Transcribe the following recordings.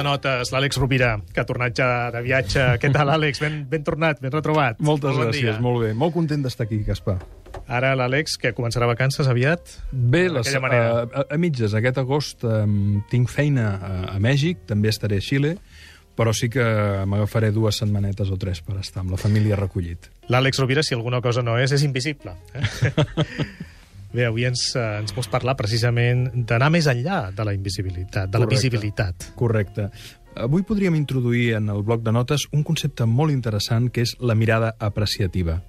notes, l'Àlex Rovira, que ha tornat ja de viatge. Què tal, Àlex? Ben, ben tornat, ben retrobat. Moltes Molt bon gràcies, dia. molt bé. Molt content d'estar aquí, Gaspar. Ara l'Àlex, que començarà vacances aviat. Bé, les, manera. a, a, a mitges, aquest agost um, tinc feina a, a Mèxic, també estaré a Xile, però sí que m'agafaré dues setmanetes o tres per estar amb la família recollit. L'Àlex Rovira, si alguna cosa no és, és invisible. Eh? Bé, avui ens, eh, ens vols parlar precisament d'anar més enllà de la invisibilitat, de la Correcte. visibilitat. Correcte. Avui podríem introduir en el bloc de notes un concepte molt interessant que és la mirada apreciativa.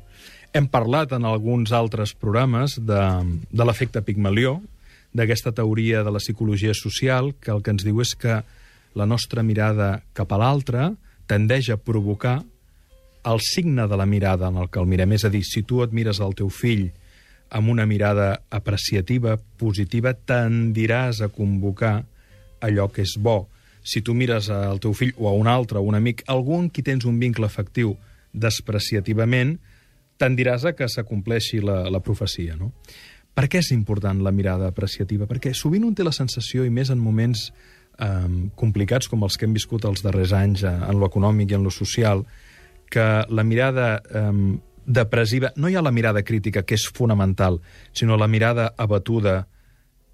Hem parlat en alguns altres programes de, de l'efecte Pigmalió, d'aquesta teoria de la psicologia social, que el que ens diu és que la nostra mirada cap a l'altre tendeix a provocar el signe de la mirada en el que el mirem. És a dir, si tu et mires al teu fill amb una mirada apreciativa, positiva, tendiràs a convocar allò que és bo. Si tu mires al teu fill o a un altre, o un amic, amb qui tens un vincle afectiu despreciativament, tendiràs a que s'acompleixi la, la profecia, no? Per què és important la mirada apreciativa? Perquè sovint un té la sensació, i més en moments eh, complicats com els que hem viscut els darrers anys eh, en lo econòmic i en lo social, que la mirada eh, depressiva... No hi ha la mirada crítica, que és fonamental, sinó la mirada abatuda,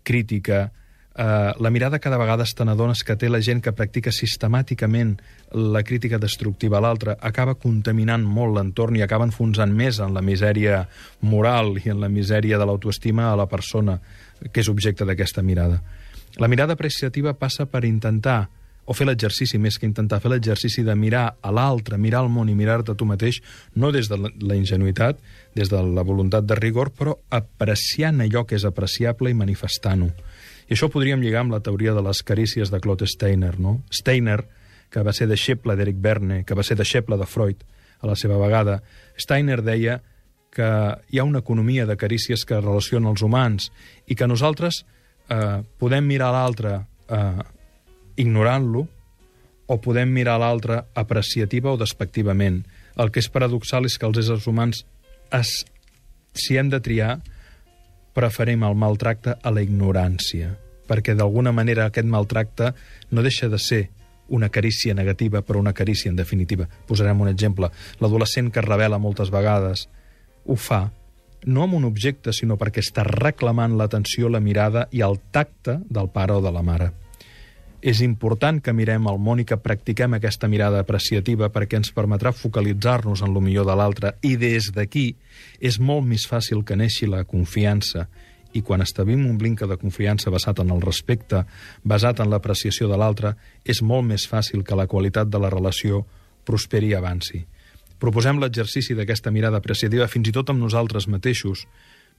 crítica, eh, la mirada cada vegada te n'adones que té la gent que practica sistemàticament la crítica destructiva a l'altre, acaba contaminant molt l'entorn i acaba enfonsant més en la misèria moral i en la misèria de l'autoestima a la persona que és objecte d'aquesta mirada. La mirada apreciativa passa per intentar o fer l'exercici més que intentar fer l'exercici de mirar a l'altre, mirar el món i mirar-te tu mateix, no des de la, ingenuïtat, des de la voluntat de rigor, però apreciant allò que és apreciable i manifestant-ho. I això podríem lligar amb la teoria de les carícies de Claude Steiner, no? Steiner, que va ser deixeble d'Eric Berne, que va ser deixeble de Freud a la seva vegada, Steiner deia que hi ha una economia de carícies que relaciona els humans i que nosaltres eh, podem mirar l'altre eh, ignorant-lo o podem mirar l'altre apreciativa o despectivament. El que és paradoxal és que els éssers humans, es, si hem de triar, preferim el maltracte a la ignorància, perquè d'alguna manera aquest maltracte no deixa de ser una carícia negativa, però una carícia en definitiva. Posarem un exemple. L'adolescent que es revela moltes vegades ho fa no amb un objecte, sinó perquè està reclamant l'atenció, la mirada i el tacte del pare o de la mare. És important que mirem el món i que practiquem aquesta mirada apreciativa perquè ens permetrà focalitzar-nos en lo millor de l'altre i des d'aquí és molt més fàcil que neixi la confiança i quan establim un vincle de confiança basat en el respecte, basat en l'apreciació de l'altre, és molt més fàcil que la qualitat de la relació prosperi i avanci. Proposem l'exercici d'aquesta mirada apreciativa fins i tot amb nosaltres mateixos,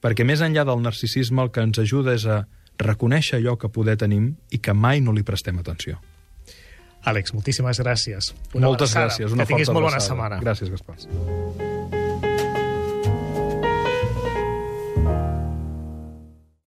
perquè més enllà del narcisisme el que ens ajuda és a reconèixer allò que poder tenim i que mai no li prestem atenció. Àlex, moltíssimes gràcies. Moltes abraçada. gràcies, una que tinguis molt bona setmana. Gràcies, Gaspar.